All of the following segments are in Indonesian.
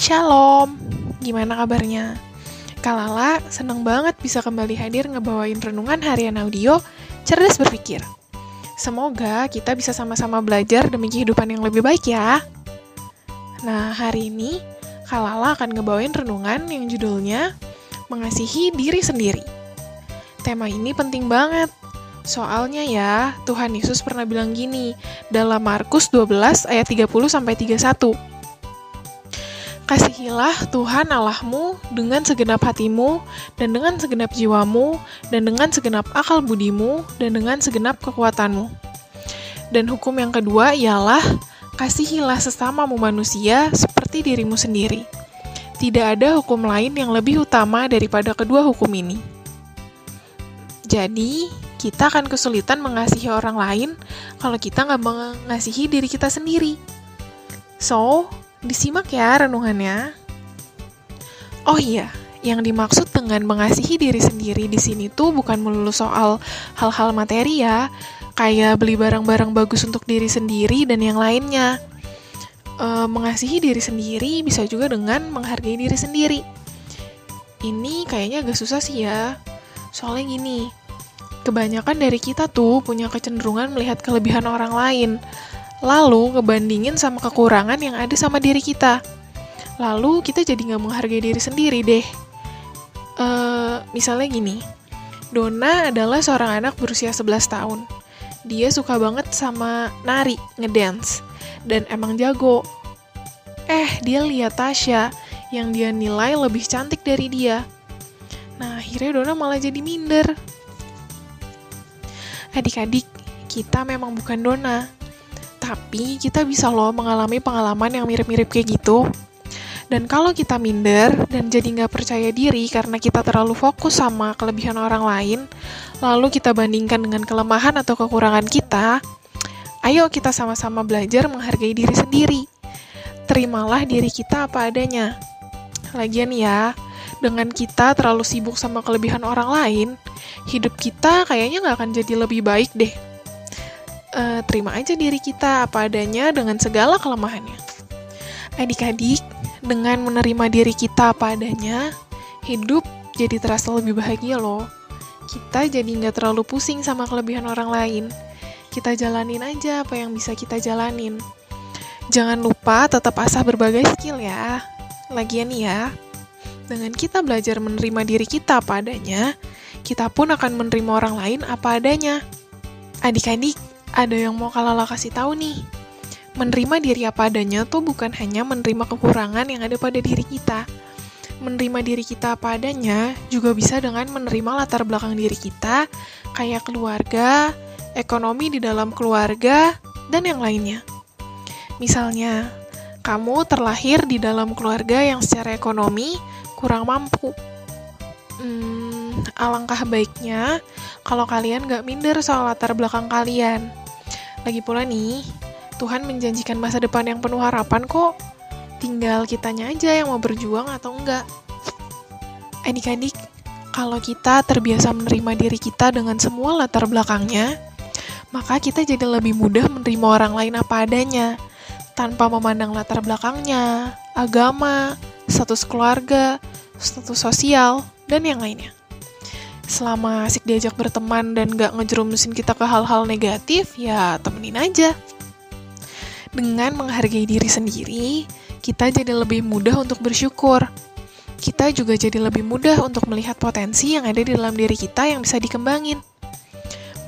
Shalom, gimana kabarnya? Kalala seneng banget bisa kembali hadir ngebawain renungan harian audio Cerdas Berpikir. Semoga kita bisa sama-sama belajar demi kehidupan yang lebih baik ya. Nah, hari ini Kalala akan ngebawain renungan yang judulnya Mengasihi Diri Sendiri. Tema ini penting banget. Soalnya ya, Tuhan Yesus pernah bilang gini dalam Markus 12 ayat 30 sampai 31. Kasihilah Tuhan Allahmu dengan segenap hatimu, dan dengan segenap jiwamu, dan dengan segenap akal budimu, dan dengan segenap kekuatanmu. Dan hukum yang kedua ialah, kasihilah sesamamu manusia seperti dirimu sendiri. Tidak ada hukum lain yang lebih utama daripada kedua hukum ini. Jadi, kita akan kesulitan mengasihi orang lain kalau kita nggak mengasihi diri kita sendiri. So, Disimak ya renungannya. Oh iya, yang dimaksud dengan mengasihi diri sendiri di sini tuh bukan melulu soal hal-hal materi ya, kayak beli barang-barang bagus untuk diri sendiri dan yang lainnya. E, mengasihi diri sendiri bisa juga dengan menghargai diri sendiri. Ini kayaknya agak susah sih ya. Soalnya gini, kebanyakan dari kita tuh punya kecenderungan melihat kelebihan orang lain lalu ngebandingin sama kekurangan yang ada sama diri kita. Lalu kita jadi nggak menghargai diri sendiri deh. Uh, misalnya gini, Dona adalah seorang anak berusia 11 tahun. Dia suka banget sama nari, ngedance, dan emang jago. Eh, dia lihat Tasya yang dia nilai lebih cantik dari dia. Nah, akhirnya Dona malah jadi minder. Adik-adik, kita memang bukan Dona tapi kita bisa loh mengalami pengalaman yang mirip-mirip kayak gitu. Dan kalau kita minder dan jadi nggak percaya diri karena kita terlalu fokus sama kelebihan orang lain, lalu kita bandingkan dengan kelemahan atau kekurangan kita, ayo kita sama-sama belajar menghargai diri sendiri. Terimalah diri kita apa adanya. Lagian ya, dengan kita terlalu sibuk sama kelebihan orang lain, hidup kita kayaknya nggak akan jadi lebih baik deh uh, terima aja diri kita apa adanya dengan segala kelemahannya. Adik-adik, dengan menerima diri kita apa adanya, hidup jadi terasa lebih bahagia loh. Kita jadi nggak terlalu pusing sama kelebihan orang lain. Kita jalanin aja apa yang bisa kita jalanin. Jangan lupa tetap asah berbagai skill ya. Lagian ya, dengan kita belajar menerima diri kita apa adanya, kita pun akan menerima orang lain apa adanya. Adik-adik, ada yang mau Kalala kasih tahu nih. Menerima diri apa adanya tuh bukan hanya menerima kekurangan yang ada pada diri kita. Menerima diri kita apa adanya juga bisa dengan menerima latar belakang diri kita, kayak keluarga, ekonomi di dalam keluarga, dan yang lainnya. Misalnya, kamu terlahir di dalam keluarga yang secara ekonomi kurang mampu. Hmm, alangkah baiknya kalau kalian gak minder soal latar belakang kalian. Lagi pula nih, Tuhan menjanjikan masa depan yang penuh harapan kok. Tinggal kitanya aja yang mau berjuang atau enggak. Adik-adik, kalau kita terbiasa menerima diri kita dengan semua latar belakangnya, maka kita jadi lebih mudah menerima orang lain apa adanya, tanpa memandang latar belakangnya, agama, status keluarga, status sosial, dan yang lainnya selama asik diajak berteman dan gak ngejerumusin kita ke hal-hal negatif, ya temenin aja. Dengan menghargai diri sendiri, kita jadi lebih mudah untuk bersyukur. Kita juga jadi lebih mudah untuk melihat potensi yang ada di dalam diri kita yang bisa dikembangin.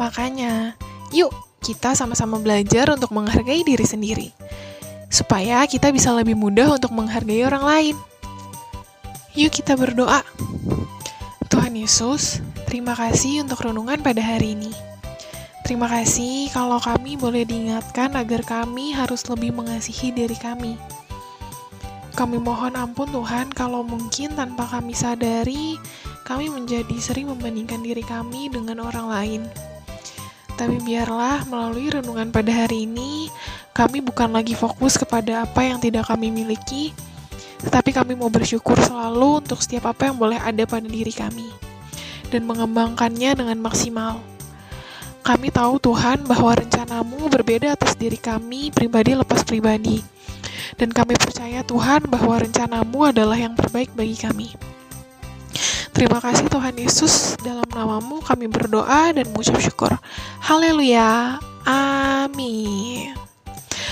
Makanya, yuk kita sama-sama belajar untuk menghargai diri sendiri. Supaya kita bisa lebih mudah untuk menghargai orang lain. Yuk kita berdoa. Tuhan Yesus, Terima kasih untuk renungan pada hari ini. Terima kasih kalau kami boleh diingatkan agar kami harus lebih mengasihi diri kami. Kami mohon ampun Tuhan kalau mungkin tanpa kami sadari, kami menjadi sering membandingkan diri kami dengan orang lain. Tapi biarlah melalui renungan pada hari ini, kami bukan lagi fokus kepada apa yang tidak kami miliki, tetapi kami mau bersyukur selalu untuk setiap apa yang boleh ada pada diri kami dan mengembangkannya dengan maksimal. Kami tahu Tuhan bahwa rencanamu berbeda atas diri kami pribadi lepas pribadi. Dan kami percaya Tuhan bahwa rencanamu adalah yang terbaik bagi kami. Terima kasih Tuhan Yesus, dalam namamu kami berdoa dan mengucap syukur. Haleluya. Amin.